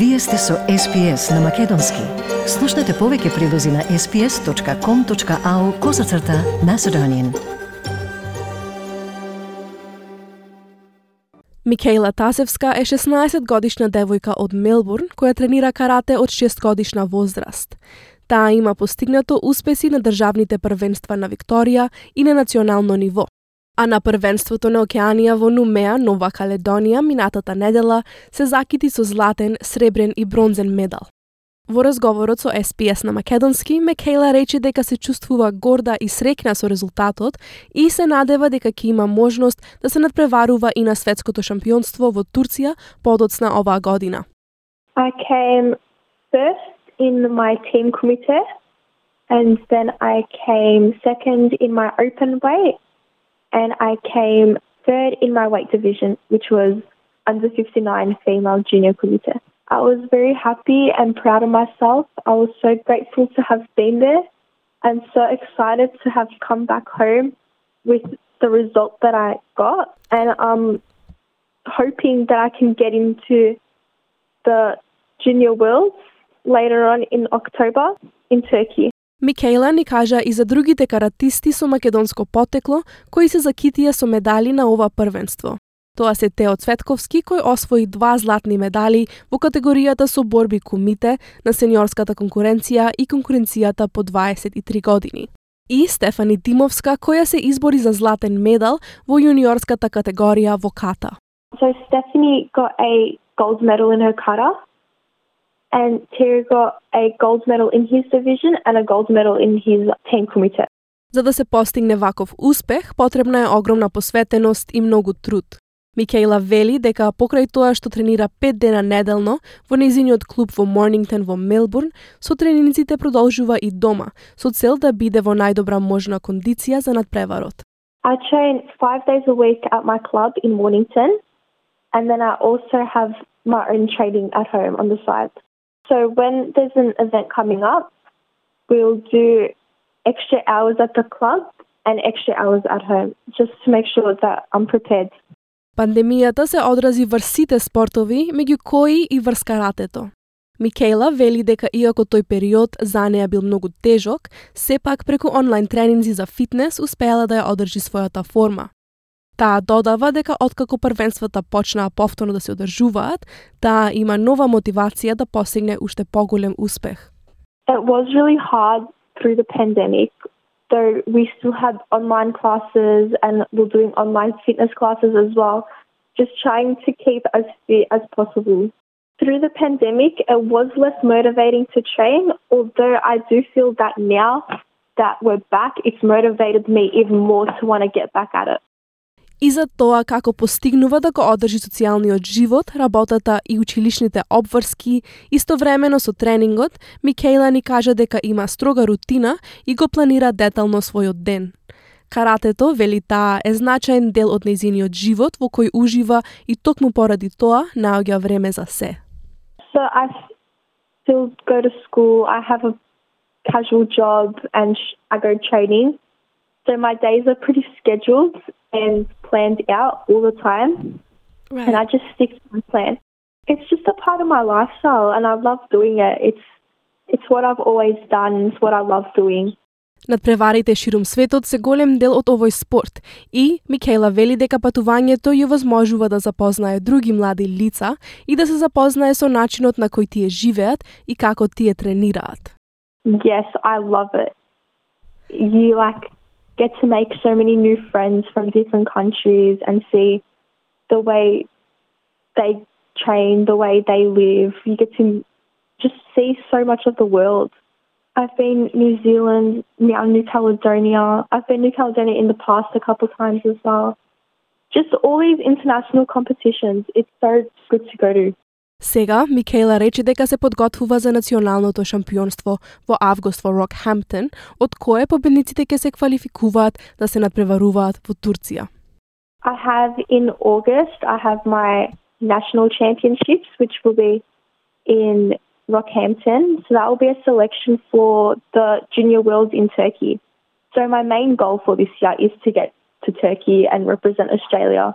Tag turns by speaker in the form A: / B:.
A: Вие сте со SPS на Македонски. Слушнете повеќе прилози на sps.com.au козацрта на Седонин.
B: Микейла Тасевска е 16 годишна девојка од Мелбурн која тренира карате од 6 годишна возраст. Таа има постигнато успеси на државните првенства на Викторија и на национално ниво. А на првенството на Океанија во Нумеа, Нова Каледонија, минатата недела се закити со златен, сребрен и бронзен медал. Во разговорот со СПС на Македонски, Мекейла рече дека се чувствува горда и срекна со резултатот и се надева дека ќе има можност да се надпреварува и на светското шампионство во Турција подоцна оваа година.
C: I came first in my team committee and then I came second in my open weight and I came third in my weight division, which was under 59 female junior committee. I was very happy and proud of myself. I was so grateful to have been there and so excited to have come back home with the result that I got. And I'm hoping that I can get into the junior worlds later on in October in Turkey.
B: Микейла ни кажа и за другите каратисти со македонско потекло кои се закитија со медали на ова првенство. Тоа се Тео Цветковски кој освои два златни медали во категоријата со борби кумите на сениорската конкуренција и конкуренцијата по 23 години. И Стефани Тимовска која се избори за златен медал во јуниорската категорија во ката.
C: So Stephanie got a gold medal in her kata and Terry got a gold medal in his division and a gold medal in his team committee.
B: За да се постигне ваков успех, потребна е огромна посветеност и многу труд. Микейла вели дека покрај тоа што тренира 5 дена неделно во незиниот клуб во Морнингтон во Мелбурн, со трениниците продолжува и дома, со цел да биде во најдобра можна кондиција за надпреварот.
C: I train five days a week at my club in Mornington, and then I also have my own training at home on the side. So when there's an event coming up, we'll do extra hours at the club and extra hours at home just to make sure that I'm prepared.
B: Пандемијата се одрази врз сите спортови, меѓу кои и врз каратето. Микела вели дека иако тој период за неа бил многу тежок, сепак преку онлайн тренинзи за фитнес успеала да ја одржи својата форма. Таа додава дека откако првенствата почнаа повторно да се одржуваат, таа има нова мотивација да постигне уште поголем успех.
C: It was really hard through the pandemic, though we still had online classes and we're doing online fitness classes as well, just trying to keep as fit as possible. Through the pandemic, it was less motivating to train, although I do feel that now that we're back, it's motivated me even more to want to get back at it
B: и за тоа како постигнува да го одржи социјалниот живот, работата и училишните обврски, истовремено со тренингот, Микейла ни кажа дека има строга рутина и го планира детално својот ден. Каратето, вели таа, е значаен дел од нејзиниот живот во кој ужива и токму поради тоа наоѓа време за се.
C: So I still go to school. I have a casual job and I go training. So my days are pretty scheduled and planned out all the time.
B: Right.
C: And I just stick to my plan. It's just a part of my lifestyle and I love doing it. It's it's what I've always done, it's what I love doing.
B: Надпреварите ширум светот се голем дел од овој спорт и Микейла вели дека патувањето ја возможува да запознае други млади лица и да се запознае со начинот на кој тие живеат и како тие тренираат.
C: Yes, I love it. You like get to make so many new friends from different countries and see the way they train, the way they live. You get to just see so much of the world. I've been New Zealand, now New Caledonia. I've been New Caledonia in the past a couple of times as well. Just all these international competitions. It's so good to go to.
B: Сега, Микела рече дека се подготвува за националното шампионство во август во Рокхемптон, од кое победниците ќе се квалификуваат да се надпреваруваат во Турција.
C: I have in August, I have my national championships, which will be in Rockhampton. So that will be a selection for the junior worlds in Turkey. So my main goal for this year is to get to Turkey and represent Australia.